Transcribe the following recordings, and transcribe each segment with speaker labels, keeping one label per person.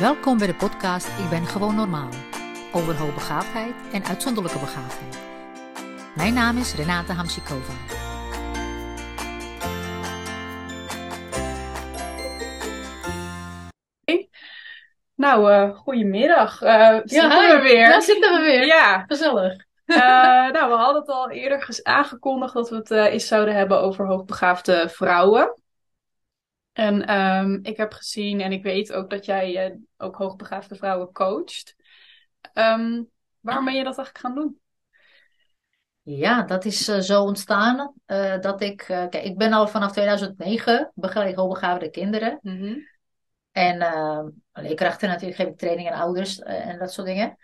Speaker 1: Welkom bij de podcast Ik ben gewoon normaal. Over hoogbegaafdheid en uitzonderlijke begaafdheid. Mijn naam is Renate Hamsikova.
Speaker 2: Nou, uh, goedemiddag. Uh, zitten
Speaker 1: hi.
Speaker 2: we weer.
Speaker 1: Daar zitten we weer.
Speaker 2: Ja.
Speaker 1: Gezellig.
Speaker 2: Uh, nou, we hadden het al eerder aangekondigd dat we het uh, eens zouden hebben over hoogbegaafde vrouwen. En um, ik heb gezien en ik weet ook dat jij uh, ook hoogbegaafde vrouwen coacht. Um, waarom ben je dat eigenlijk gaan doen?
Speaker 1: Ja, dat is uh, zo ontstaan uh, dat ik, kijk, ik ben al vanaf 2009 begeleid hoogbegaafde kinderen.
Speaker 2: Mm -hmm.
Speaker 1: En leerkrachten natuurlijk geef ik training aan ouders en dat soort dingen.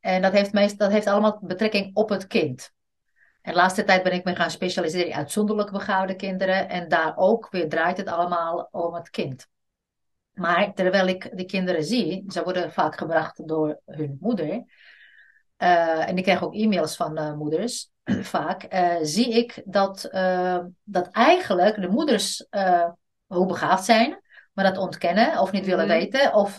Speaker 1: En dat heeft, meest, dat heeft allemaal betrekking op het kind. En de laatste tijd ben ik me gaan specialiseren in uitzonderlijk begaafde kinderen. En daar ook weer draait het allemaal om het kind. Maar terwijl ik die kinderen zie, ze worden vaak gebracht door hun moeder. Uh, en ik krijg ook e-mails van uh, moeders vaak. Uh, zie ik dat, dat eigenlijk de moeders hoe begaafd zijn, maar dat ontkennen of niet willen
Speaker 2: Mhm.
Speaker 1: weten. Of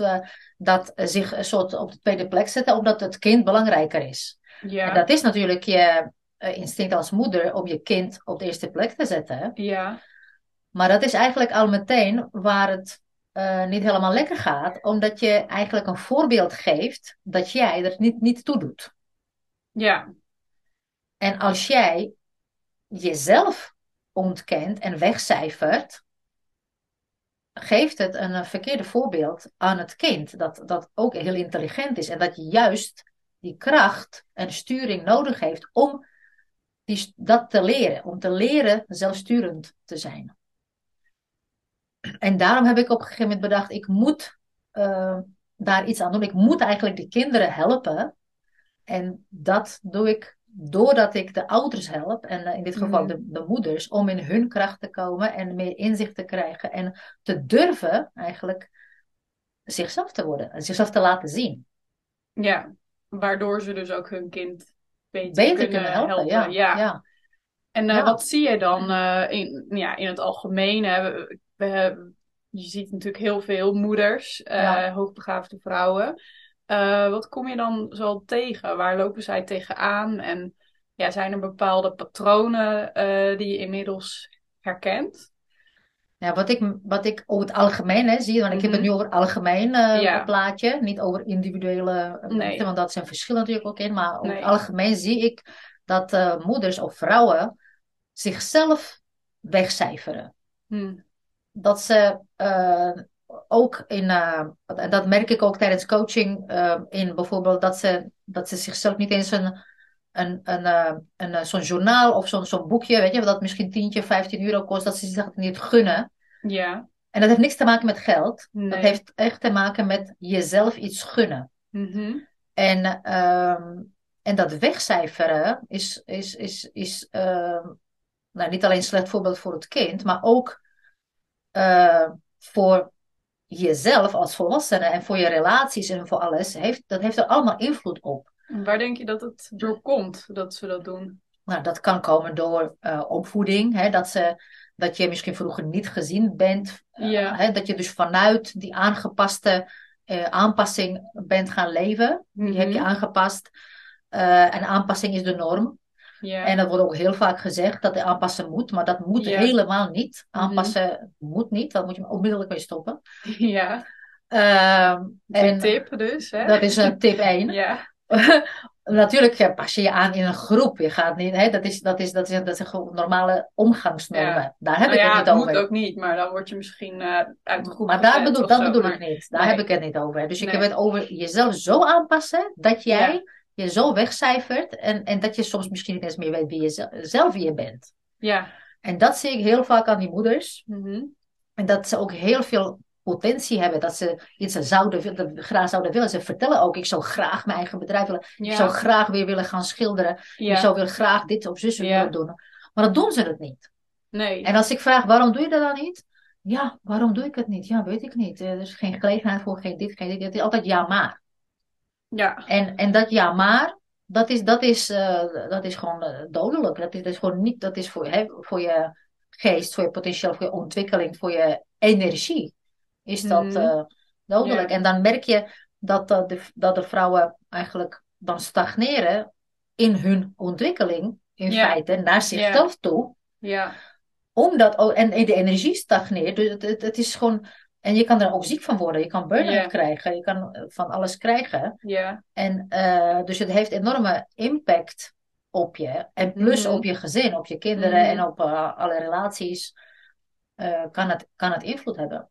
Speaker 1: dat zich een soort op de tweede plek zetten, omdat het kind belangrijker is.
Speaker 2: Ja.
Speaker 1: En dat is natuurlijk je uh, instinct als moeder om je kind op de eerste plek te zetten.
Speaker 2: Ja.
Speaker 1: Maar dat is eigenlijk al meteen waar het uh, niet helemaal lekker gaat, omdat je eigenlijk een voorbeeld geeft dat jij er niet, niet toe doet.
Speaker 2: Ja.
Speaker 1: En als jij jezelf ontkent en wegcijfert, geeft het een verkeerde voorbeeld aan het kind, dat, dat ook heel intelligent is en dat je juist die kracht en sturing nodig heeft om die, dat te leren, om te leren zelfsturend te zijn. En daarom heb ik op een gegeven moment bedacht, ik moet uh, daar iets aan doen. Ik moet eigenlijk die kinderen helpen. En dat doe ik doordat ik de ouders help, en uh, in dit geval mm. de, de, moeders, om in hun kracht te komen en meer inzicht te krijgen en te durven eigenlijk zichzelf te worden en zichzelf te laten zien.
Speaker 2: Ja, waardoor ze dus ook hun kind beter,
Speaker 1: beter
Speaker 2: kunnen,
Speaker 1: helpen.
Speaker 2: helpen.
Speaker 1: Ja,
Speaker 2: ja.
Speaker 1: ja.
Speaker 2: En uh,
Speaker 1: Ja.
Speaker 2: wat zie je dan uh, in, ja, in het algemeen? Hè? We, we, je ziet natuurlijk heel veel moeders, uh, hoogbegaafde vrouwen. Wat kom je dan zo tegen? Waar lopen zij tegenaan? En ja, zijn er bepaalde patronen die je inmiddels herkent?
Speaker 1: Ja, wat ik, wat ik over het algemeen hè, zie, want ik heb het
Speaker 2: Mhm.
Speaker 1: nu over het algemeen eh,
Speaker 2: Ja.
Speaker 1: plaatje, niet over individuele
Speaker 2: Nee.
Speaker 1: mensen, want dat zijn verschillen natuurlijk ook in, maar over
Speaker 2: Nee.
Speaker 1: het algemeen zie ik dat eh, moeders of vrouwen zichzelf wegcijferen.
Speaker 2: Hm.
Speaker 1: Dat ze eh, ook in, eh, en dat merk ik ook tijdens coaching, eh, in bijvoorbeeld dat ze, dat ze zichzelf niet eens een, een, een, eh, een, eh, zo'n journaal of zo'n zo'n boekje, weet je, dat misschien 10, 15 euro kost, dat ze zich dat niet gunnen.
Speaker 2: Ja.
Speaker 1: En dat heeft niks te maken met geld.
Speaker 2: Nee.
Speaker 1: Dat heeft echt te maken met jezelf iets gunnen.
Speaker 2: Mhm.
Speaker 1: En, ehm, en dat wegcijferen is, is, is, is ehm, nou, niet alleen een slecht voorbeeld voor het kind, maar ook eh, voor jezelf als volwassene en voor je relaties en voor alles. Heeft, dat heeft er allemaal invloed op.
Speaker 2: En Waar denk je dat het door komt dat ze dat doen?
Speaker 1: Nou, dat kan komen door eh, opvoeding, hè, dat, ze, dat je misschien vroeger niet gezien bent. eh,
Speaker 2: Ja.
Speaker 1: hè, dat je dus vanuit die aangepaste eh, aanpassing bent gaan leven. Die heb je
Speaker 2: Mhm.
Speaker 1: aangepast. En aanpassing is de norm.
Speaker 2: Ja.
Speaker 1: En dat wordt ook heel vaak gezegd dat de aanpassen moet, maar dat moet
Speaker 2: Ja.
Speaker 1: helemaal niet.
Speaker 2: Mhm.
Speaker 1: Aanpassen moet niet, daar moet je onmiddellijk mee stoppen.
Speaker 2: ja. En
Speaker 1: en
Speaker 2: tip dus, hè?
Speaker 1: dat is een tip 1.
Speaker 2: Ja.
Speaker 1: Natuurlijk pas je je aan in een groep. Je gaat niet, hè, dat, is, dat, is, dat, is, dat zijn gewoon normale omgangsnormen.
Speaker 2: Ja.
Speaker 1: Daar heb
Speaker 2: Nou
Speaker 1: ik
Speaker 2: ja,
Speaker 1: het niet
Speaker 2: moet
Speaker 1: over.
Speaker 2: ook niet, maar dan word je misschien eh, uit de groep
Speaker 1: Maar daar bedoel, dat
Speaker 2: zo,
Speaker 1: bedoel
Speaker 2: maar-
Speaker 1: ik niet. Daar
Speaker 2: Nee.
Speaker 1: heb ik het niet over. Dus ik
Speaker 2: Nee.
Speaker 1: heb het over jezelf zo aanpassen dat jij je zo wegcijfert en, en dat je soms misschien niet eens meer weet wie je ze- zelf wie je bent.
Speaker 2: Ja.
Speaker 1: En dat zie ik heel vaak aan die moeders.
Speaker 2: Mhm.
Speaker 1: En dat ze ook heel veel potentie hebben. Dat ze iets zouden, graag zouden willen. Ze vertellen ook, ik zou graag mijn eigen bedrijf willen. Ik
Speaker 2: Ja.
Speaker 1: zou graag weer willen gaan schilderen.
Speaker 2: Ja.
Speaker 1: Ik zou weer graag dit of zus
Speaker 2: Ja.
Speaker 1: willen doen. Maar dat doen ze het niet.
Speaker 2: Nee.
Speaker 1: En als ik vraag, waarom doe je dat dan niet? Ja, waarom doe ik het niet? Ja, weet ik niet. Er is geen gelegenheid voor, geen dit, geen dit. Het is altijd ja, maar.
Speaker 2: Ja.
Speaker 1: En, en dat ja, maar, dat is, dat is, eh, dat is gewoon eh, dodelijk. Dat is, dat is gewoon niet, dat is voor, hè, voor je geest, voor je potentieel, voor je ontwikkeling, voor je energie. Is dat,
Speaker 2: Mhm.
Speaker 1: eh, dodelijk.
Speaker 2: Ja.
Speaker 1: En dan merk je dat, de, de- dat de vrouwen eigenlijk dan stagneren in hun ontwikkeling, in
Speaker 2: Ja.
Speaker 1: feite, naar zichzelf toe.
Speaker 2: Ja.
Speaker 1: Omdat, ook- en, en de energie stagneert. Dus het, het, het is gewoon, en je kan er ook ziek van worden. Je kan burn-out krijgen. Je kan eh, van alles krijgen.
Speaker 2: Ja.
Speaker 1: En dus het heeft enorme impact op je. En plus
Speaker 2: Mhm.
Speaker 1: op je gezin, op je kinderen
Speaker 2: Mhm.
Speaker 1: en op alle relaties. kan, het, kan het invloed hebben.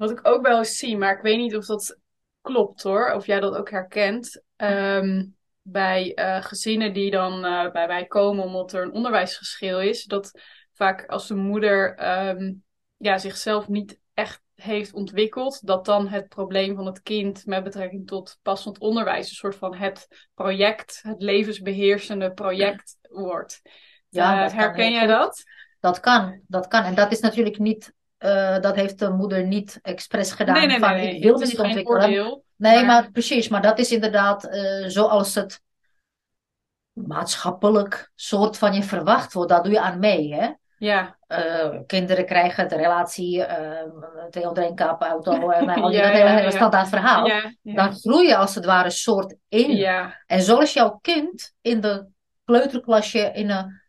Speaker 2: Wat ik ook wel eens zie, maar ik weet niet of dat klopt hoor, of jij dat ook herkent. Ehm, bij eh, gezinnen die dan eh, bij mij komen omdat er een onderwijsgeschil is, dat vaak als de moeder ehm, ja, zichzelf niet echt heeft ontwikkeld, dat dan het probleem van het kind met betrekking tot passend onderwijs een soort van het project, het levensbeheersende project wordt.
Speaker 1: Ja,
Speaker 2: Eh, herken jij dat?
Speaker 1: Dat kan, dat kan. En dat is natuurlijk niet, eh, dat heeft de moeder niet expres gedaan.
Speaker 2: Nee, nee, nee,
Speaker 1: van,
Speaker 2: nee.
Speaker 1: ik wil
Speaker 2: Het
Speaker 1: niet ontwikkelen. Nee,
Speaker 2: maar-
Speaker 1: maar precies. Maar dat is inderdaad eh, zoals het maatschappelijk soort van je verwacht wordt. Daar doe je aan mee, hè?
Speaker 2: Ja,
Speaker 1: Eh, kinderen krijgen de relatie, één kap, auto, en al die-
Speaker 2: Ja,
Speaker 1: dat hele
Speaker 2: ja.
Speaker 1: standaard verhaal.
Speaker 2: ja.
Speaker 1: Dan groei je als het ware soort in. En zoals jouw kind in de kleuterklasje in, een,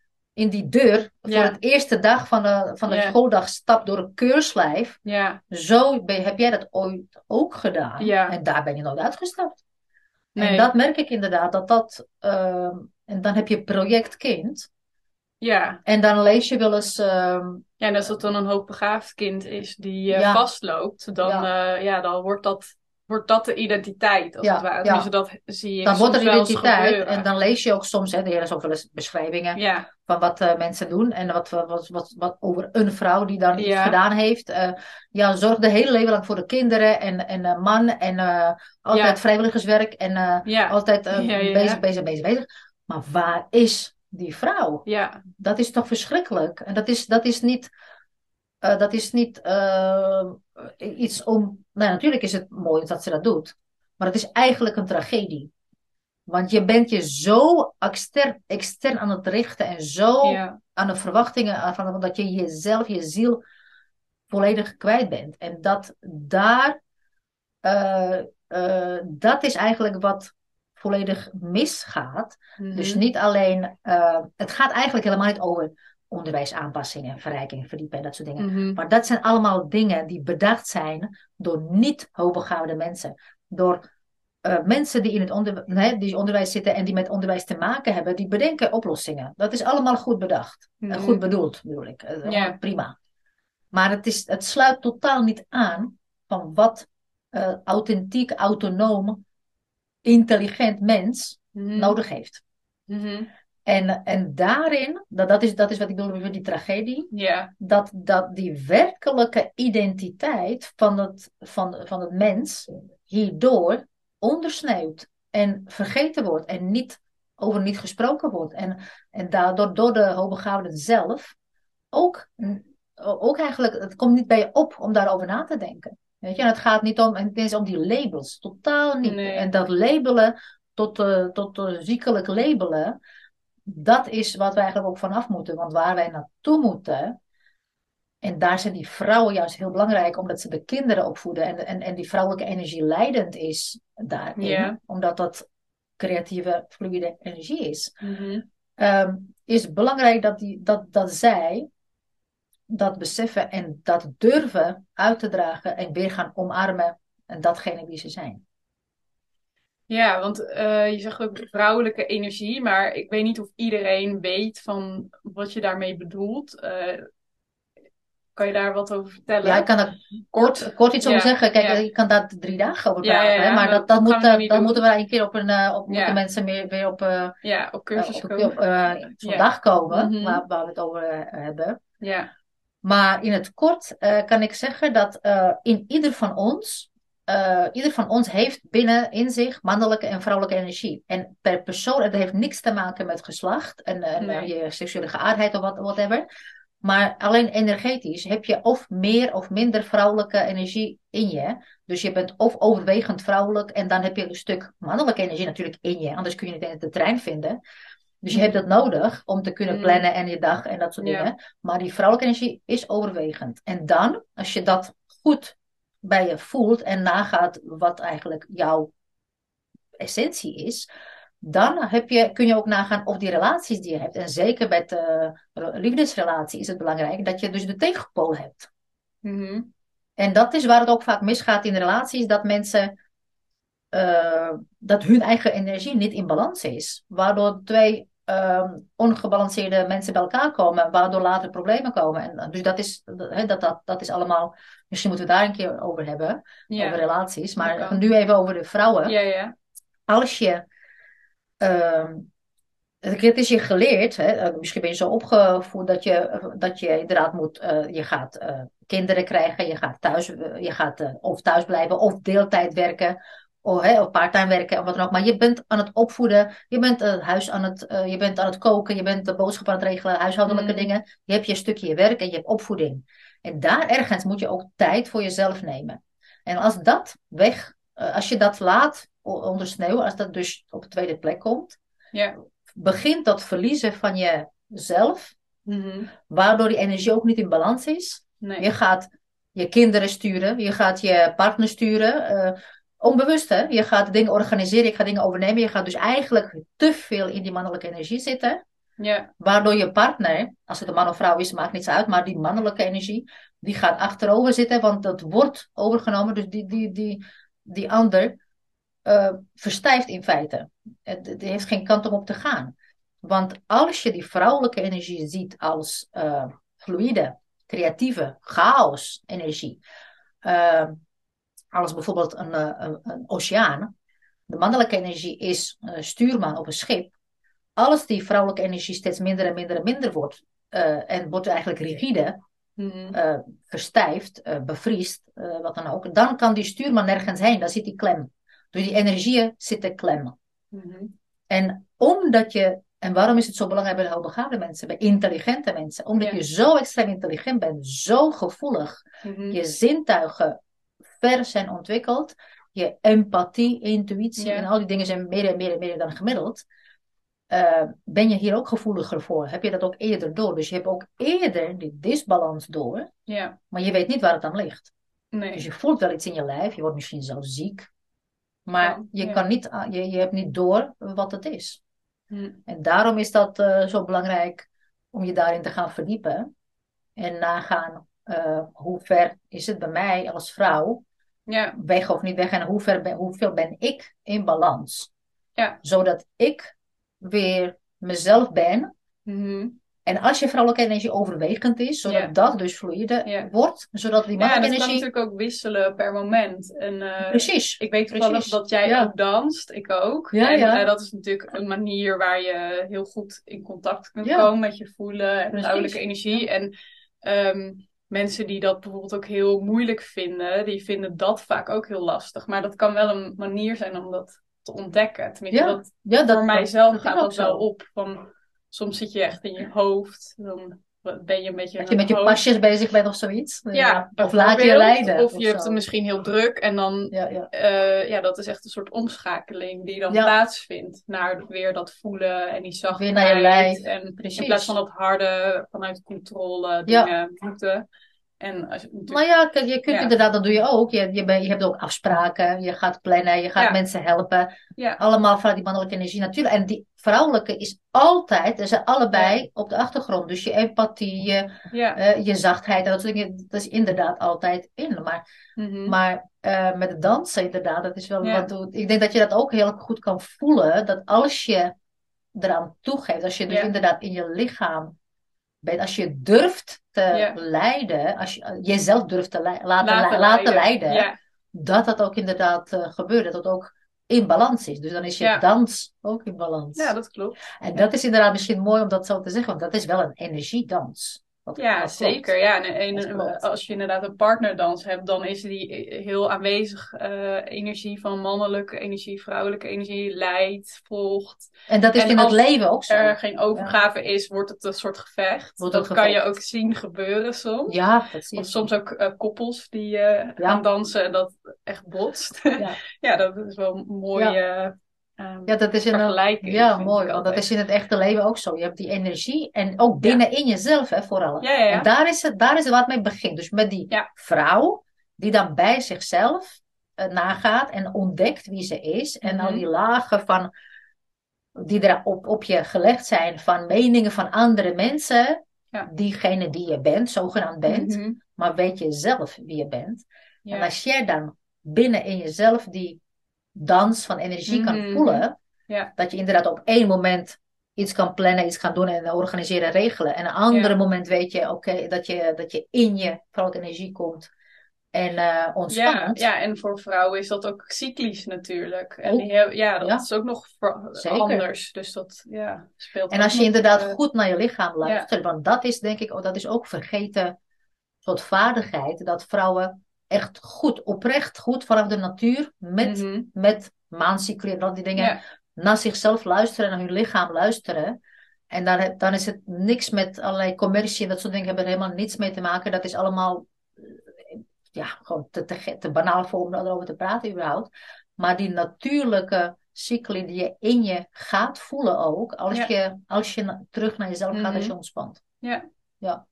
Speaker 1: in die deur voor
Speaker 2: Ja.
Speaker 1: het eerste dag van de, van de
Speaker 2: Ja.
Speaker 1: schooldag stapt door een keurslijf,
Speaker 2: ja,
Speaker 1: zo ben- heb jij dat ooit ook gedaan.
Speaker 2: Ja.
Speaker 1: En daar ben je nooit uitgestapt.
Speaker 2: nee.
Speaker 1: En dat merk ik inderdaad, dat dat... ehm, en dan heb je project kind.
Speaker 2: Ja.
Speaker 1: En dan lees je wel eens... ehm,
Speaker 2: ja, en als het dan een hoogbegaafd kind is die eh, vastloopt, dan, ja. ja, dan wordt dat, wordt dat de identiteit, als
Speaker 1: Ja,
Speaker 2: het ware.
Speaker 1: ja.
Speaker 2: Tenminste, dat zie ik
Speaker 1: dan wordt er
Speaker 2: eens
Speaker 1: identiteit. En dan lees je ook soms, hè, er is ook wel eens beschrijvingen
Speaker 2: Ja,
Speaker 1: van wat eh, mensen doen. En wat, wat, wat, wat over een vrouw die dan iets gedaan heeft. Eh, ja, zorg de hele leven lang voor de kinderen en, en eh, man. En altijd vrijwilligerswerk. En altijd bezig, bezig, bezig, bezig. Maar waar is die vrouw?
Speaker 2: ja,
Speaker 1: Dat is toch verschrikkelijk? En dat is, dat is niet, eh, dat is niet eh, iets om. Nou, natuurlijk is het mooi dat ze dat doet, maar het is eigenlijk een tragedie. Want je bent je zo extern, extern aan het richten en zo
Speaker 2: ja,
Speaker 1: aan de verwachtingen van dat je jezelf, je ziel volledig kwijt bent. En dat daar, eh, dat is eigenlijk wat volledig misgaat.
Speaker 2: Mhm.
Speaker 1: Dus niet alleen, het gaat eigenlijk helemaal niet over onderwijsaanpassingen, verrijking, verdiepen en dat soort dingen.
Speaker 2: Mhm.
Speaker 1: Maar dat zijn allemaal dingen die bedacht zijn door niet hoogbegaafde mensen. Door eh, mensen die in het onder, nee, die onderwijs zitten en die met onderwijs te maken hebben, die bedenken oplossingen. Dat is allemaal goed bedacht. en
Speaker 2: Mhm.
Speaker 1: goed bedoeld, bedoel ik.
Speaker 2: Ja.
Speaker 1: Prima. Maar het, is, het sluit totaal niet aan van wat eh, authentiek, autonoom, intelligent mens
Speaker 2: Mhm.
Speaker 1: nodig heeft.
Speaker 2: Mhm.
Speaker 1: En, en daarin, dat, dat, is, dat is wat ik bedoel met die tragedie,
Speaker 2: Ja,
Speaker 1: dat, dat die werkelijke identiteit van het, van, van het mens hierdoor ondersneeuwt en vergeten wordt en niet over niet gesproken wordt. En, en daardoor door de hoogbegaafden zelf ook, ook eigenlijk, het komt niet bij je op om daarover na te denken. Weet je, en het gaat niet om, het is om die labels, totaal niet.
Speaker 2: Nee.
Speaker 1: En dat labelen tot, eh, tot eh, ziekelijk labelen, dat is wat wij eigenlijk ook vanaf moeten. Want waar wij naartoe moeten, en daar zijn die vrouwen juist heel belangrijk, omdat ze de kinderen opvoeden en, en, en die vrouwelijke energie leidend is daarin, omdat dat creatieve, fluide energie is.
Speaker 2: Mhm.
Speaker 1: Ehm, is het belangrijk dat, die, dat, dat zij dat beseffen en dat durven uit te dragen en weer gaan omarmen en datgene wie ze zijn.
Speaker 2: Ja, want eh, je zegt ook vrouwelijke energie, maar ik weet niet of iedereen weet van wat je daarmee bedoelt. Eh, kan je daar wat over vertellen?
Speaker 1: Ja, ik kan er kort, kort iets
Speaker 2: Ja,
Speaker 1: over zeggen. Kijk,
Speaker 2: ja.
Speaker 1: ik kan daar drie dagen over praten.
Speaker 2: ja,
Speaker 1: hè,
Speaker 2: ja,
Speaker 1: maar dat, dat, moet, eh, moeten we een keer op een, eh, op, moeten mensen meer, weer op, eh,
Speaker 2: Ja, op
Speaker 1: eh,
Speaker 2: cursus
Speaker 1: op,
Speaker 2: komen.
Speaker 1: op, eh, vandaag komen,
Speaker 2: Mhm.
Speaker 1: waar, waar we het over eh, hebben.
Speaker 2: Ja,
Speaker 1: Maar in het kort eh, kan ik zeggen dat eh, in ieder van ons, eh, ieder van ons heeft binnen in zich mannelijke en vrouwelijke energie. En per persoon, het heeft niks te maken met geslacht en, en
Speaker 2: Nee.
Speaker 1: eh, je seksuele geaardheid of wat, whatever. Maar alleen energetisch heb je of meer of minder vrouwelijke energie in je. Dus je bent of overwegend vrouwelijk en dan heb je een stuk mannelijke energie natuurlijk in je. Anders kun je het in de trein vinden. Dus je hebt dat nodig om te kunnen
Speaker 2: Mm.
Speaker 1: plannen en je dag en dat soort
Speaker 2: Ja.
Speaker 1: dingen. Maar die vrouwelijke energie is overwegend. En dan, als je dat goed bij je voelt en nagaat wat eigenlijk jouw essentie is, dan heb je, kun je ook nagaan of die relaties die je hebt, en zeker bij de liefdesrelatie is het belangrijk dat je dus de tegenpool hebt.
Speaker 2: Mhm.
Speaker 1: En dat is waar het ook vaak misgaat in relaties, dat mensen, eh, dat hun eigen energie niet in balans is. Waardoor twee ehm, ongebalanceerde mensen bij elkaar komen, waardoor later problemen komen. En, dus dat is, dat, dat, dat is allemaal, misschien moeten we daar een keer over hebben, over relaties. Maar nu even over de vrouwen.
Speaker 2: Ja, ja.
Speaker 1: Als je, ehm, het is je geleerd, hè, eh, misschien ben je zo opgevoed dat je, dat je inderdaad moet, eh, je gaat eh, kinderen krijgen, je gaat thuis, eh, je gaat eh, of thuis blijven of deeltijd werken. Of, hè, of parttime werken of wat dan ook. Maar je bent aan het opvoeden. Je bent het huis aan het, eh, je bent aan het koken. Je bent de boodschap aan het regelen. Huishoudelijke
Speaker 2: Mm.
Speaker 1: dingen. Je hebt je stukje werk en je hebt opvoeding. En daar ergens moet je ook tijd voor jezelf nemen. En als dat weg, eh, als je dat laat onder sneeuw, als dat dus op de tweede plek komt, begint dat verliezen van jezelf,
Speaker 2: Mhm.
Speaker 1: waardoor die energie ook niet in balans is.
Speaker 2: Nee.
Speaker 1: Je gaat je kinderen sturen, je gaat je partner sturen, eh, onbewust hè. Je gaat dingen organiseren, je gaat dingen overnemen. Je gaat dus eigenlijk te veel in die mannelijke energie zitten.
Speaker 2: Ja.
Speaker 1: Waardoor je partner, als het een man of vrouw is, maakt niets uit, maar die mannelijke energie, die gaat achterover zitten, want dat wordt overgenomen. Dus die, die, die, die ander eh, verstijft in feite. Het, het heeft geen kant om op te gaan. Want als je die vrouwelijke energie ziet als eh, fluïde, creatieve, chaos energie, eh, als bijvoorbeeld een, eh, een, een oceaan, de mannelijke energie is eh, stuurman op een schip. Als die vrouwelijke energie steeds minder en minder en minder wordt, eh, en wordt eigenlijk rigide,
Speaker 2: Mhm.
Speaker 1: eh, verstijft, bevriest, wat dan ook, dan kan die stuurman nergens heen, dan zit die klem. Dus die energieën zitten klem.
Speaker 2: Mhm.
Speaker 1: En omdat je, en waarom is het zo belangrijk bij de hoogbegaafde mensen, bij intelligente mensen? Omdat
Speaker 2: Ja.
Speaker 1: je zo extreem intelligent bent, zo gevoelig,
Speaker 2: Mhm.
Speaker 1: je zintuigen ver zijn ontwikkeld, je empathie, intuïtie
Speaker 2: Ja.
Speaker 1: en al die dingen zijn meer en meer en meer dan gemiddeld. eh, ben je hier ook gevoeliger voor? Heb je dat ook eerder door? Dus je hebt ook eerder die disbalans door,
Speaker 2: Ja.
Speaker 1: maar je weet niet waar het aan ligt. Dus
Speaker 2: Nee.
Speaker 1: je voelt wel iets in je lijf, je wordt misschien zelfs ziek, maar
Speaker 2: Ja,
Speaker 1: je,
Speaker 2: ja.
Speaker 1: kan niet, a- je, je hebt niet door wat het is.
Speaker 2: Mhm.
Speaker 1: En daarom is dat eh, zo belangrijk om je daarin te gaan verdiepen en nagaan eh, hoe ver is het bij mij als vrouw,
Speaker 2: Ja.
Speaker 1: weg of niet weg, en hoe ver ben, hoeveel ben ik in balans.
Speaker 2: Ja.
Speaker 1: Zodat ik weer mezelf ben.
Speaker 2: Mhm.
Speaker 1: En als je vrouwelijke energie overwegend is, zodat
Speaker 2: Ja.
Speaker 1: dat dus
Speaker 2: Ja.
Speaker 1: wordt, zodat die
Speaker 2: Ja,
Speaker 1: mannelijke
Speaker 2: dat kan
Speaker 1: energie...
Speaker 2: natuurlijk ook wisselen per moment. En, eh,
Speaker 1: Precies.
Speaker 2: Ik weet toevallig dat jij
Speaker 1: Ja.
Speaker 2: ook danst, ik ook.
Speaker 1: Ja,
Speaker 2: en
Speaker 1: ja.
Speaker 2: eh, dat is natuurlijk een manier waar je heel goed in contact kunt
Speaker 1: Ja.
Speaker 2: komen met je voelen en vrouwelijke energie. En ehm, mensen die dat bijvoorbeeld ook heel moeilijk vinden, die vinden dat vaak ook heel lastig. Maar dat kan wel een manier zijn om dat te ontdekken. Tenminste,
Speaker 1: Ja,
Speaker 2: dat,
Speaker 1: Ja, dat,
Speaker 2: voor mijzelf gaat dat wel op. Van, soms zit je echt in je hoofd, dan ben je een beetje
Speaker 1: Dat je met je pasjes bezig bent of zoiets.
Speaker 2: Ja,
Speaker 1: of laat je leiden.
Speaker 2: Of je hebt het misschien heel druk en dan
Speaker 1: Ja, ja.
Speaker 2: eh, ja, dat is echt een soort omschakeling die dan plaatsvindt naar weer dat voelen en die zachtheid.
Speaker 1: Weer naar je lijf,
Speaker 2: En
Speaker 1: precies.
Speaker 2: in plaats van dat harde, vanuit controle dingen moeten. En als je
Speaker 1: Nou ja, kijk, je kunt
Speaker 2: Ja.
Speaker 1: inderdaad, dat doe je ook. Je, je, je hebt ook afspraken, je gaat plannen, je gaat
Speaker 2: Ja.
Speaker 1: mensen helpen.
Speaker 2: Ja.
Speaker 1: Allemaal vanuit die mannelijke energie natuurlijk. En die vrouwelijke is altijd, ze zijn allebei op de achtergrond. Dus je empathie, je, eh, je zachtheid, dat, soort dingen, dat is inderdaad altijd in. Maar,
Speaker 2: Mhm.
Speaker 1: maar eh, met het dansen inderdaad, dat is wel wat. Ik denk dat je dat ook heel goed kan voelen. Dat als je eraan toegeeft, als je dus inderdaad in je lichaam bent, als je durft te
Speaker 2: Ja.
Speaker 1: leiden, als je jezelf durft te laten,
Speaker 2: Laten
Speaker 1: leiden.
Speaker 2: Ja.
Speaker 1: dat dat ook inderdaad eh, gebeurt. Dat het ook in balans is. Dus dan is je
Speaker 2: Ja.
Speaker 1: dans ook in balans.
Speaker 2: ja, dat klopt.
Speaker 1: En dat is inderdaad misschien mooi om dat zo te zeggen, want dat is wel een energiedans.
Speaker 2: Ja,
Speaker 1: klopt.
Speaker 2: zeker. Ja, en, en- als je inderdaad een partnerdans hebt, dan is die heel aanwezig. eh, energie van mannelijke energie, vrouwelijke energie, leidt, volgt.
Speaker 1: En dat is
Speaker 2: En
Speaker 1: in het
Speaker 2: als
Speaker 1: leven ook zo.
Speaker 2: er geen overgave is, wordt het een soort gevecht.
Speaker 1: Wordt
Speaker 2: dat kan je ook zien gebeuren soms.
Speaker 1: Ja, zie
Speaker 2: Of soms ook eh, koppels die eh, gaan dansen en dat echt botst.
Speaker 1: Ja.
Speaker 2: ja, dat is wel een mooie ehm,
Speaker 1: Ja, dat is in een, ja, mooi. Want dat is in het echte leven ook zo. Je hebt die energie en ook binnenin jezelf, hè, vooral.
Speaker 2: Ja, ja, ja.
Speaker 1: En daar is het, daar is het het mee begint. Dus met die vrouw die dan bij zichzelf uh, nagaat en ontdekt wie ze is. En al
Speaker 2: Mhm.
Speaker 1: die lagen van, die er op, op je gelegd zijn van meningen van andere mensen, diegene die je bent, zogenaamd bent,
Speaker 2: Mhm.
Speaker 1: maar weet je zelf wie je bent. En als jij dan binnen in jezelf die dans van energie kan
Speaker 2: Mhm.
Speaker 1: voelen,
Speaker 2: Ja.
Speaker 1: dat je inderdaad op één moment iets kan plannen, iets kan doen en organiseren, regelen. En een andere
Speaker 2: Ja.
Speaker 1: moment weet je, oké, dat, je, dat je in je vrouwelijke energie komt en eh
Speaker 2: Ja,
Speaker 1: ontspant.
Speaker 2: ja, en voor vrouwen is dat ook cyclisch natuurlijk. En
Speaker 1: Ook.
Speaker 2: die hebben, ja, dat
Speaker 1: Ja.
Speaker 2: is ook nog
Speaker 1: Zeker.
Speaker 2: anders. Dus dat ja, speelt
Speaker 1: En als je inderdaad
Speaker 2: eh,
Speaker 1: goed naar je lichaam luistert, want dat is denk ik, oh, dat is ook vergeten soort vaardigheid, dat vrouwen echt goed, oprecht goed vanaf de natuur met,
Speaker 2: mhm.
Speaker 1: met en al die dingen
Speaker 2: Ja,
Speaker 1: naar zichzelf luisteren, naar hun lichaam luisteren. En dan, dan is het niks met allerlei commercie en dat soort dingen hebben er helemaal niets mee te maken. Dat is allemaal eh, ja, gewoon te, te, te banaal voor om erover te praten überhaupt. Maar die natuurlijke cycli die je in je gaat voelen ook, als
Speaker 2: Ja.
Speaker 1: je, als je terug naar jezelf gaat, als
Speaker 2: Mhm.
Speaker 1: je ontspant.
Speaker 2: ja,
Speaker 1: Ja.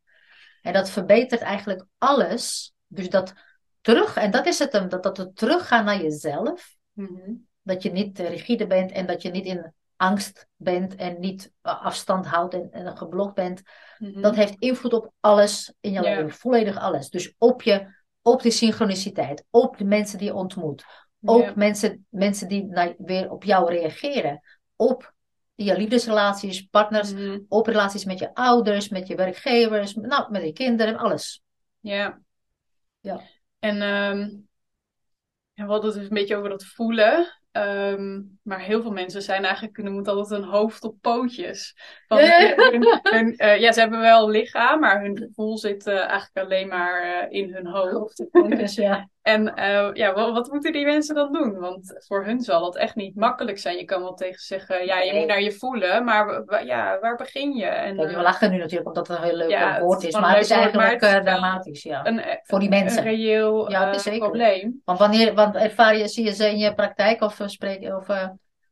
Speaker 1: En dat verbetert eigenlijk alles. Dus dat terug, en dat is het hem, dat, dat het teruggaan naar jezelf.
Speaker 2: mhm.
Speaker 1: Dat je niet eh, rigide bent en dat je niet in angst bent en niet eh, afstand houdt en, en geblokt bent.
Speaker 2: Mhm.
Speaker 1: Dat heeft invloed op alles in je
Speaker 2: Ja.
Speaker 1: leven, volledig alles. Dus op je, op die synchroniciteit, op de mensen die je ontmoet, op
Speaker 2: Ja.
Speaker 1: mensen, mensen die naar- weer op jou reageren, op je liefdesrelaties, partners,
Speaker 2: Mhm.
Speaker 1: op relaties met je ouders, met je werkgevers, nou, met je kinderen, alles.
Speaker 2: Ja.
Speaker 1: Ja.
Speaker 2: En ehm, ja, we hadden het dus een beetje over dat voelen. Ehm, maar heel veel mensen zijn eigenlijk, er moet altijd een hoofd op pootjes. Van,
Speaker 1: Ja, ja.
Speaker 2: hun- hun, eh, ja, ze hebben wel een lichaam, maar hun gevoel zit eh, eigenlijk alleen maar eh, in hun hoofd.
Speaker 1: Ja,
Speaker 2: En eh, ja, wat, wat moeten die mensen dan doen? Want voor hun zal het echt niet makkelijk zijn. Je kan wel tegen ze zeggen, ja, je moet naar je voelen, maar ja, waar begin je? En,
Speaker 1: we
Speaker 2: eh,
Speaker 1: lachen nu natuurlijk omdat het een heel leuk
Speaker 2: Ja, het
Speaker 1: woord
Speaker 2: is
Speaker 1: maar
Speaker 2: een
Speaker 1: het is eigenlijk
Speaker 2: het is
Speaker 1: eh, dramatisch, ja.
Speaker 2: een, eh,
Speaker 1: Voor die
Speaker 2: een
Speaker 1: mensen.
Speaker 2: reëel
Speaker 1: Ja, het
Speaker 2: eh,
Speaker 1: is zeker.
Speaker 2: probleem.
Speaker 1: Want wanneer, want ervaar je, zie je ze in je praktijk of eh, spreek je, of, eh,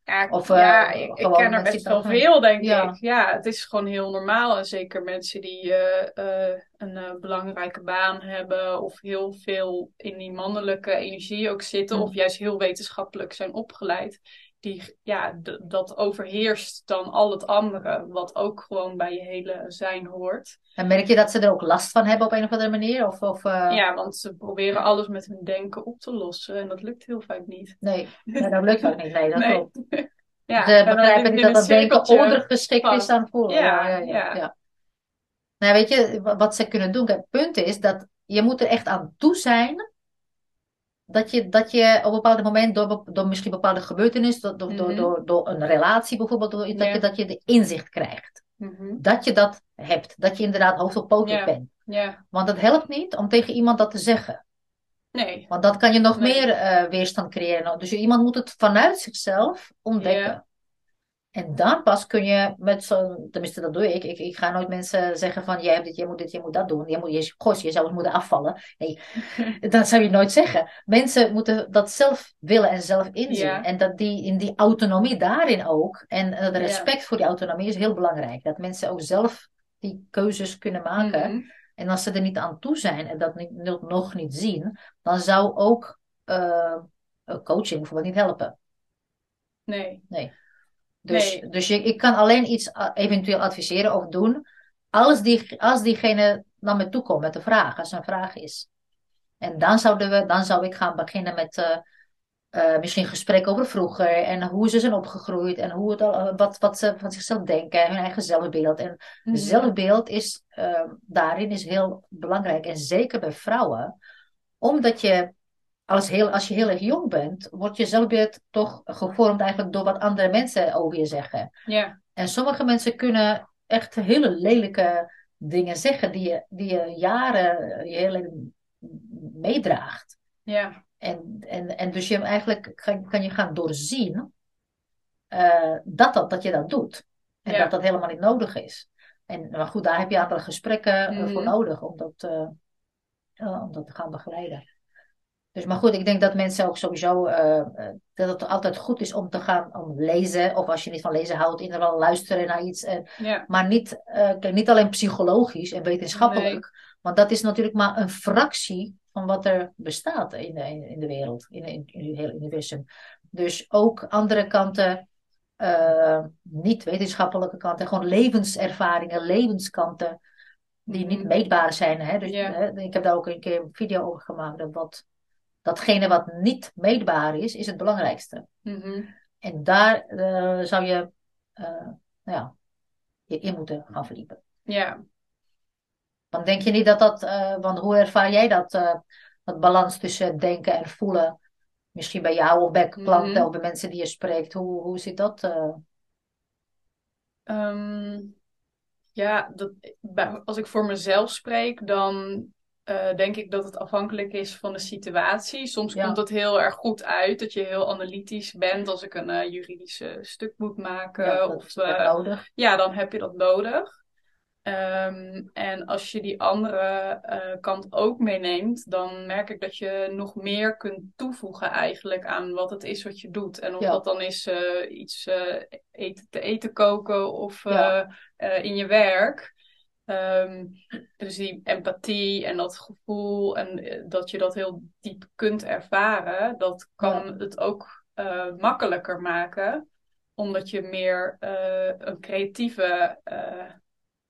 Speaker 2: Ja,
Speaker 1: Of,
Speaker 2: ja
Speaker 1: eh,
Speaker 2: ik, ken er best wel veel, denk
Speaker 1: Ja.
Speaker 2: ik. Ja, het is gewoon heel normaal. En zeker mensen die eh, eh, een belangrijke baan hebben of heel veel in die mannelijke energie ook zitten
Speaker 1: Mm.
Speaker 2: of juist heel wetenschappelijk zijn opgeleid. Die, ja, dat overheerst dan al het andere, wat ook gewoon bij je hele zijn hoort.
Speaker 1: en merk je dat ze er ook last van hebben op een of andere manier? Of, of eh,
Speaker 2: Ja, want ze proberen alles met hun denken op te lossen en dat lukt heel vaak niet.
Speaker 1: nee, nee, dat lukt ook niet. Nee, dat
Speaker 2: Nee.
Speaker 1: klopt.
Speaker 2: Ja,
Speaker 1: Ze begrijpen niet dat dat denken ondergeschikt is aan voelen.
Speaker 2: Ja,
Speaker 1: ja, ja,
Speaker 2: ja.
Speaker 1: ja. Nou, weet je, wa- wat ze kunnen doen, het punt is dat je moet er echt aan toe zijn dat je, dat je op een bepaald moment door, door misschien bepaalde gebeurtenissen, door, door, door,
Speaker 2: Mhm.
Speaker 1: door, door een relatie bijvoorbeeld, door, dat,
Speaker 2: Ja.
Speaker 1: je, dat je de inzicht krijgt.
Speaker 2: Mhm.
Speaker 1: Dat je dat hebt. Dat je inderdaad hoofd op poten
Speaker 2: Ja.
Speaker 1: bent.
Speaker 2: Ja,
Speaker 1: Want het helpt niet om tegen iemand dat te zeggen.
Speaker 2: nee.
Speaker 1: Want dan kan je nog
Speaker 2: Nee.
Speaker 1: meer eh, weerstand creëren. Dus iemand moet het vanuit zichzelf ontdekken. En dan pas kun je met zo'n, tenminste dat doe ik. ik. Ik ga nooit mensen zeggen van jij hebt dit, jij moet dit, jij moet dat doen. Je, moet, je, goh, je zou eens moeten afvallen. Nee, dat zou je nooit zeggen. Mensen moeten dat zelf willen en zelf inzien.
Speaker 2: Ja.
Speaker 1: En dat die, in die autonomie daarin ook. En het respect voor die autonomie is heel belangrijk. Dat mensen ook zelf die keuzes kunnen maken.
Speaker 2: Mhm.
Speaker 1: En als ze er niet aan toe zijn en dat niet, nog- niet zien, dan zou ook eh, coaching bijvoorbeeld niet helpen.
Speaker 2: Nee.
Speaker 1: Dus,
Speaker 2: Nee.
Speaker 1: dus je, ik kan alleen iets eh, eventueel adviseren of doen als, die, als diegene naar me toe komt met een vraag, als er een vraag is. En dan, zouden we, dan zou ik gaan beginnen met eh, eh, misschien gesprek over vroeger en hoe ze zijn opgegroeid en hoe het al, wat, wat ze van zichzelf denken, hun eigen zelfbeeld. En
Speaker 2: Mhm.
Speaker 1: zelfbeeld is daarin is heel belangrijk. En zeker bij vrouwen. Omdat je, als, heel, als je heel erg jong bent, wordt je zelfbeeld toch gevormd eigenlijk door wat andere mensen over je zeggen.
Speaker 2: Ja.
Speaker 1: En sommige mensen kunnen echt hele lelijke dingen zeggen die je, die je jaren, je hele meedraagt.
Speaker 2: Ja.
Speaker 1: En, en, en dus je eigenlijk kan, kan je gaan doorzien eh, dat, dat, dat je dat doet. En
Speaker 2: Ja.
Speaker 1: dat dat helemaal niet nodig is. En, maar goed, daar heb je een aantal gesprekken eh, voor
Speaker 2: Mhm.
Speaker 1: nodig om dat, eh, eh, om dat te gaan begeleiden. Dus, maar goed, ik denk dat mensen ook sowieso, eh, eh, dat het altijd goed is om te gaan om lezen. Of als je niet van lezen houdt, in ieder geval luisteren naar iets. En,
Speaker 2: Ja.
Speaker 1: maar niet, eh, kijk, niet alleen psychologisch en wetenschappelijk. Want dat is natuurlijk maar een fractie van wat er bestaat in de, in de wereld, in, in, in het hele universum. Dus ook andere kanten, uh, niet wetenschappelijke kanten, gewoon levenservaringen, levenskanten, die niet
Speaker 2: Mhm.
Speaker 1: meetbaar zijn. Hè? Dus, hè, ik heb daar ook een keer een video over gemaakt. Dat wat, datgene wat niet meetbaar is, is het belangrijkste.
Speaker 2: Mhm.
Speaker 1: En daar eh, zou je eh, nou ja, je in moeten gaan verdiepen.
Speaker 2: Ja.
Speaker 1: Want denk je niet dat dat, eh, want hoe ervaar jij dat, dat balans tussen denken en voelen? Misschien bij jou of bij klanten
Speaker 2: Mhm.
Speaker 1: of bij mensen die je spreekt. Hoe, hoe zit dat? eh?
Speaker 2: Ehm, ja, dat, als ik voor mezelf spreek, dan eh, denk ik dat het afhankelijk is van de situatie. Soms
Speaker 1: Ja.
Speaker 2: komt het heel erg goed uit, dat je heel analytisch bent als ik een eh juridische stuk moet maken.
Speaker 1: Ja, dat
Speaker 2: of,
Speaker 1: nodig.
Speaker 2: ja, dan heb je dat nodig. Ehm, en als je die andere kant ook meeneemt, dan merk ik dat je nog meer kunt toevoegen eigenlijk aan wat het is wat je doet. En of
Speaker 1: Ja.
Speaker 2: dat dan is iets eten, te eten koken of
Speaker 1: Ja.
Speaker 2: in je werk. Ehm, dus die empathie en dat gevoel en eh, dat je dat heel diep kunt ervaren, dat kan het ook eh, makkelijker maken omdat je meer eh, een creatieve eh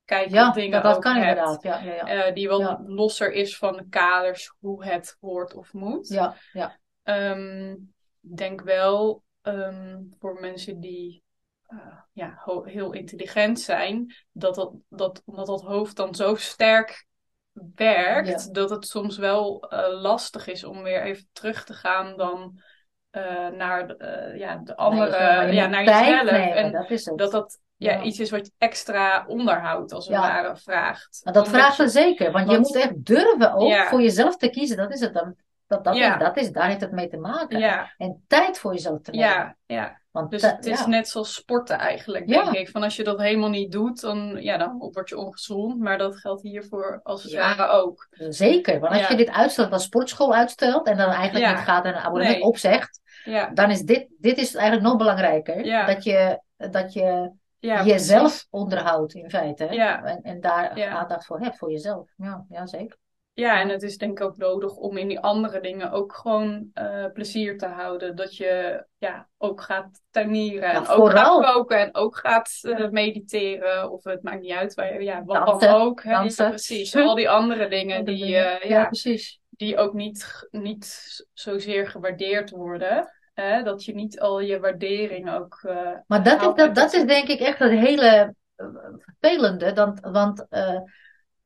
Speaker 2: kijk
Speaker 1: Ja,
Speaker 2: op dingen
Speaker 1: dat, dat kan
Speaker 2: hebt.
Speaker 1: inderdaad. Ja, ja, ja.
Speaker 2: die
Speaker 1: Ja.
Speaker 2: losser is van de kaders hoe het hoort of moet.
Speaker 1: Ja, ja.
Speaker 2: Ehm, ik denk wel ehm, voor mensen die eh, ja, heel intelligent zijn, dat, dat, dat omdat dat hoofd dan zo sterk werkt,
Speaker 1: Ja.
Speaker 2: dat het soms wel eh, lastig is om weer even terug te gaan dan eh, naar de, ja, de andere, ja, naar jezelf. En
Speaker 1: dat is
Speaker 2: dat dat ja,
Speaker 1: Ja.
Speaker 2: iets is wat extra onderhoud als het
Speaker 1: Ja.
Speaker 2: ware vraagt.
Speaker 1: Maar dat
Speaker 2: Omdat
Speaker 1: vraagt er zeker, want je moet echt durven ook voor jezelf te kiezen. Dat is het dan. Dat, dat,
Speaker 2: Ja.
Speaker 1: is, dat is, daar heeft het mee te maken.
Speaker 2: Ja,
Speaker 1: En tijd voor jezelf te nemen.
Speaker 2: ja, ja.
Speaker 1: Want
Speaker 2: Dus het is net zoals sporten eigenlijk, denk ik. Van als je dat helemaal niet doet, dan, ja, dan word je ongezond. Maar dat geldt hiervoor als het ware ook.
Speaker 1: Zeker, want als je dit uitstelt, als sportschool uitstelt en dan eigenlijk niet gaat en een abonnement
Speaker 2: Nee.
Speaker 1: opzegt, dan is dit, dit is eigenlijk nog belangrijker. Dat je, dat je
Speaker 2: ja
Speaker 1: jezelf onderhoudt in feite.
Speaker 2: Ja.
Speaker 1: En, en daar
Speaker 2: Ja.
Speaker 1: aandacht voor hebt, voor jezelf. Ja, ja zeker.
Speaker 2: Ja, en het is denk ik ook nodig om in die andere dingen ook gewoon eh, plezier te houden. Dat je ja, ook gaat tuinieren en
Speaker 1: Ja,
Speaker 2: ook
Speaker 1: vooral.
Speaker 2: gaat koken en ook gaat eh, mediteren. Of het maakt niet uit, waar ja, wat
Speaker 1: Dansen,
Speaker 2: dan ook. Hè? Ja, precies, al die andere dingen die, eh,
Speaker 1: ja,
Speaker 2: ja,
Speaker 1: precies.
Speaker 2: die ook niet, niet zozeer gewaardeerd worden. Hè? Dat je niet al je waardering ook.
Speaker 1: Maar dat is, dat, dat is denk ik echt het hele vervelende. Want, want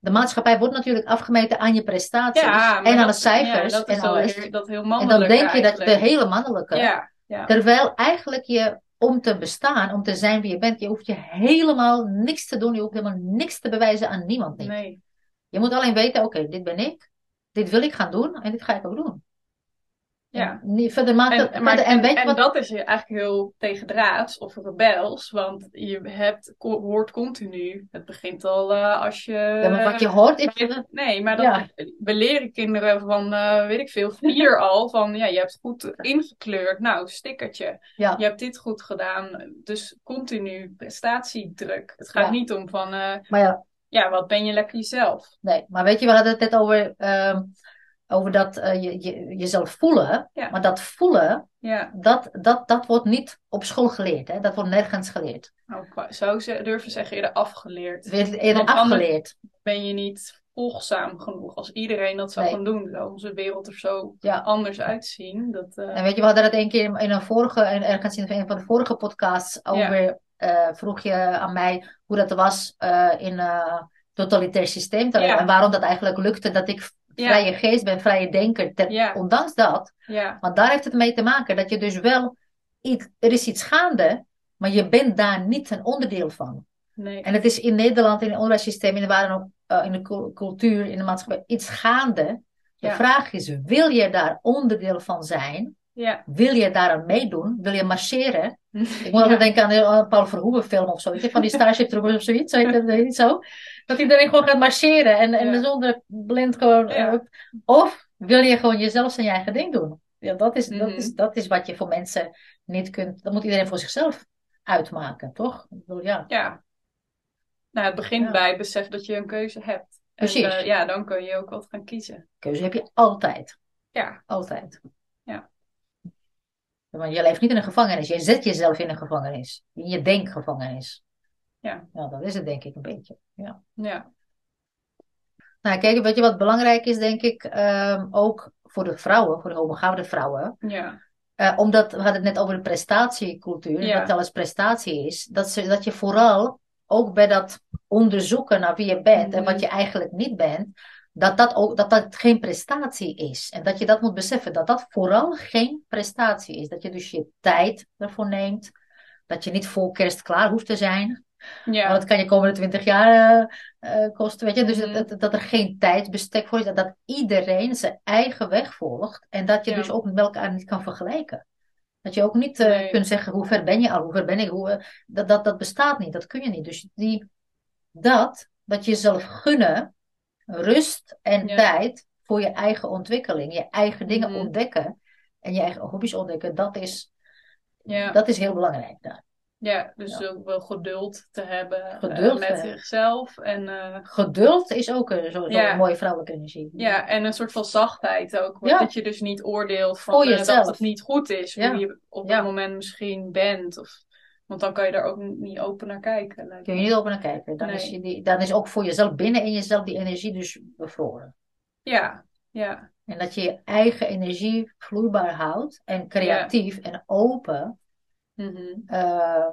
Speaker 1: de maatschappij wordt natuurlijk afgemeten aan je prestaties
Speaker 2: Ja,
Speaker 1: en aan de
Speaker 2: dat-
Speaker 1: cijfers
Speaker 2: ja, dat
Speaker 1: en
Speaker 2: is
Speaker 1: alles.
Speaker 2: heel, dat heel
Speaker 1: En dan denk je dat je de hele mannelijke.
Speaker 2: Ja, ja.
Speaker 1: Terwijl eigenlijk je om te bestaan, om te zijn wie je bent, je hoeft je helemaal niks te doen. Je hoeft helemaal niks te bewijzen aan niemand. Niet.
Speaker 2: Nee.
Speaker 1: Je moet alleen weten, oké, dit ben ik. Dit wil ik gaan doen en dit ga ik ook doen.
Speaker 2: Ja.
Speaker 1: Niet, verder
Speaker 2: En, maar,
Speaker 1: verder, en weet
Speaker 2: en
Speaker 1: wat,
Speaker 2: dat is eigenlijk heel tegendraads of rebels, want je hebt, hoort continu, het begint al eh, als je...
Speaker 1: ja, maar wat je hoort is,
Speaker 2: Nee, maar dat,
Speaker 1: Ja.
Speaker 2: we leren kinderen van, eh, weet ik veel, vier al, van ja, je hebt goed ingekleurd, nou, stickertje.
Speaker 1: ja,
Speaker 2: Je hebt dit goed gedaan, dus continu prestatiedruk. Het gaat
Speaker 1: Ja.
Speaker 2: niet om van, eh,
Speaker 1: maar ja,
Speaker 2: ja, wat ben je lekker jezelf?
Speaker 1: nee. Maar weet je, we hadden het net over, ehm, over dat eh, je, je, jezelf voelen.
Speaker 2: Ja.
Speaker 1: Maar dat voelen,
Speaker 2: Ja,
Speaker 1: dat, dat, dat wordt niet op school geleerd. Hè? Dat wordt nergens geleerd.
Speaker 2: nou, ik wou- zou ze durven zeggen eerder afgeleerd.
Speaker 1: Wordt eerder
Speaker 2: Want
Speaker 1: afgeleerd.
Speaker 2: ben je niet volgzaam genoeg. Als iedereen dat zou
Speaker 1: Nee.
Speaker 2: gaan doen, zou onze wereld er zo
Speaker 1: Ja.
Speaker 2: anders uitzien. Dat, eh,
Speaker 1: En weet je, we hadden het een keer in een vorige, en ergens in een van de vorige podcasts over, eh, vroeg je aan mij hoe dat was in een totalitair systeem. En waarom dat eigenlijk lukte dat ik. Vrije geest ben, vrije denker. Ter. Ondanks dat. Want daar heeft het mee te maken dat je dus wel, iets, er is iets gaande, maar je bent daar niet een onderdeel van.
Speaker 2: nee.
Speaker 1: En het is in Nederland, in het onderwijssysteem, in de, eh, in de cul- cultuur, in de maatschappij, iets gaande. De vraag is, wil je daar onderdeel van zijn?
Speaker 2: Ja.
Speaker 1: Wil je daaraan meedoen? Wil je marcheren? Ik moet altijd denken aan een Paul Verhoeven film of zo. Van die Starship Troopers of zoiets. Je, zo. Dat iedereen gewoon gaat marcheren en, en zonder blind gewoon. Eh, of wil je gewoon jezelf zijn eigen ding doen? Ja, dat is, dat
Speaker 2: Mhm.
Speaker 1: is, dat is wat je voor mensen niet kunt. Dat moet iedereen voor zichzelf uitmaken, toch? Ik bedoel, ja.
Speaker 2: Ja. Nou, het begint
Speaker 1: Ja.
Speaker 2: bij het besef dat je een keuze hebt.
Speaker 1: Precies.
Speaker 2: En, eh, ja, dan kun je ook wat gaan kiezen.
Speaker 1: Keuze heb je altijd.
Speaker 2: Ja.
Speaker 1: Altijd. Want je leeft niet in een gevangenis. Je zet jezelf in een gevangenis. In je denkgevangenis.
Speaker 2: Ja.
Speaker 1: Nou, dat is het denk ik een beetje. Ja.
Speaker 2: Ja.
Speaker 1: Nou, kijk, weet je wat belangrijk is, denk ik, ehm, ook voor de vrouwen, voor de homogaafde vrouwen.
Speaker 2: Ja.
Speaker 1: Eh, omdat, we hadden het net over de prestatiecultuur,
Speaker 2: Ja.
Speaker 1: wat alles prestatie is, dat, ze, dat je vooral ook bij dat onderzoeken naar wie je bent en
Speaker 2: Mhm.
Speaker 1: wat je eigenlijk niet bent, dat dat, ook, dat dat geen prestatie is. En dat je dat moet beseffen, dat dat vooral geen prestatie is. Dat je dus je tijd ervoor neemt, dat je niet voor kerst klaar hoeft te zijn.
Speaker 2: Ja.
Speaker 1: Want dat kan je komende twintig jaar eh, eh, kosten, weet je. Dus
Speaker 2: Mhm.
Speaker 1: dat, dat, er geen tijdsbestek voor is. Dat, dat iedereen zijn eigen weg volgt. En dat je
Speaker 2: Ja.
Speaker 1: dus ook met elkaar niet kan vergelijken. Dat je ook niet eh,
Speaker 2: Nee.
Speaker 1: kunt zeggen, hoe ver ben je al? Hoe ver ben ik? Hoe, dat, dat, dat bestaat niet. Dat kun je niet. Dus die, dat, dat je jezelf gunnen, rust en
Speaker 2: Ja.
Speaker 1: tijd voor je eigen ontwikkeling. Je eigen dingen
Speaker 2: Mhm.
Speaker 1: ontdekken. En je eigen hobby's ontdekken. Dat is,
Speaker 2: Ja.
Speaker 1: dat is heel belangrijk daar.
Speaker 2: Ja, dus
Speaker 1: Ja.
Speaker 2: ook wel geduld te hebben eh, met
Speaker 1: hebben.
Speaker 2: zichzelf. En, eh,
Speaker 1: Geduld is ook een- zo,
Speaker 2: Ja.
Speaker 1: een mooie vrouwelijke energie.
Speaker 2: ja, en een soort van zachtheid ook.
Speaker 1: Ja.
Speaker 2: Dat je dus niet oordeelt van, eh,
Speaker 1: jezelf.
Speaker 2: dat het niet goed is. Hoe je op dat moment misschien bent. Of, want dan kan je daar ook niet open naar kijken.
Speaker 1: Kun je niet op naar kijken. Dan,
Speaker 2: Nee.
Speaker 1: is je die, dan is ook voor jezelf binnen in jezelf die energie dus bevroren.
Speaker 2: Ja, ja,
Speaker 1: En dat je je eigen energie vloeibaar houdt en creatief en open.
Speaker 2: mhm.
Speaker 1: eh,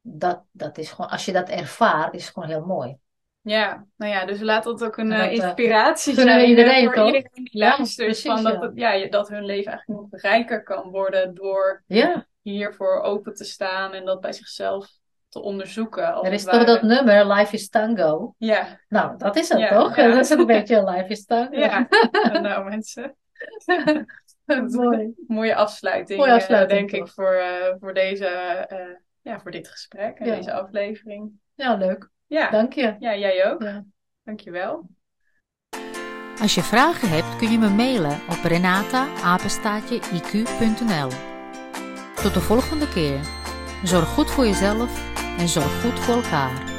Speaker 1: dat, dat is gewoon, als je dat ervaart, is het gewoon heel mooi.
Speaker 2: ja. Nou ja, dus laat dat ook een
Speaker 1: En
Speaker 2: eh,
Speaker 1: dat, eh,
Speaker 2: inspiratie zijn
Speaker 1: iedereen,
Speaker 2: voor
Speaker 1: toch?
Speaker 2: iedereen die
Speaker 1: Ja,
Speaker 2: luistert.
Speaker 1: precies,
Speaker 2: van dat,
Speaker 1: ja.
Speaker 2: het- ja, dat hun leven eigenlijk nog rijker kan worden door
Speaker 1: Ja,
Speaker 2: hiervoor open te staan en dat bij zichzelf te onderzoeken. Als
Speaker 1: er is toch dat nummer, Life is Tango.
Speaker 2: Ja,
Speaker 1: Nou, dat is het
Speaker 2: Ja,
Speaker 1: toch?
Speaker 2: ja.
Speaker 1: Dat is een beetje Life is Tango.
Speaker 2: ja. nou mensen.
Speaker 1: mooi.
Speaker 2: Mooie afsluiting,
Speaker 1: Mooie
Speaker 2: eh,
Speaker 1: afsluiting,
Speaker 2: denk ik, voor, eh, voor, deze, eh, ja, voor dit gesprek en
Speaker 1: Ja.
Speaker 2: deze aflevering.
Speaker 1: Ja, leuk.
Speaker 2: Ja.
Speaker 1: Dank je.
Speaker 2: ja, jij ook.
Speaker 1: Ja.
Speaker 2: Dankjewel.
Speaker 3: Als je vragen hebt kun je me mailen op renata-iq.nl Tot de volgende keer. Zorg goed voor jezelf en zorg goed voor elkaar.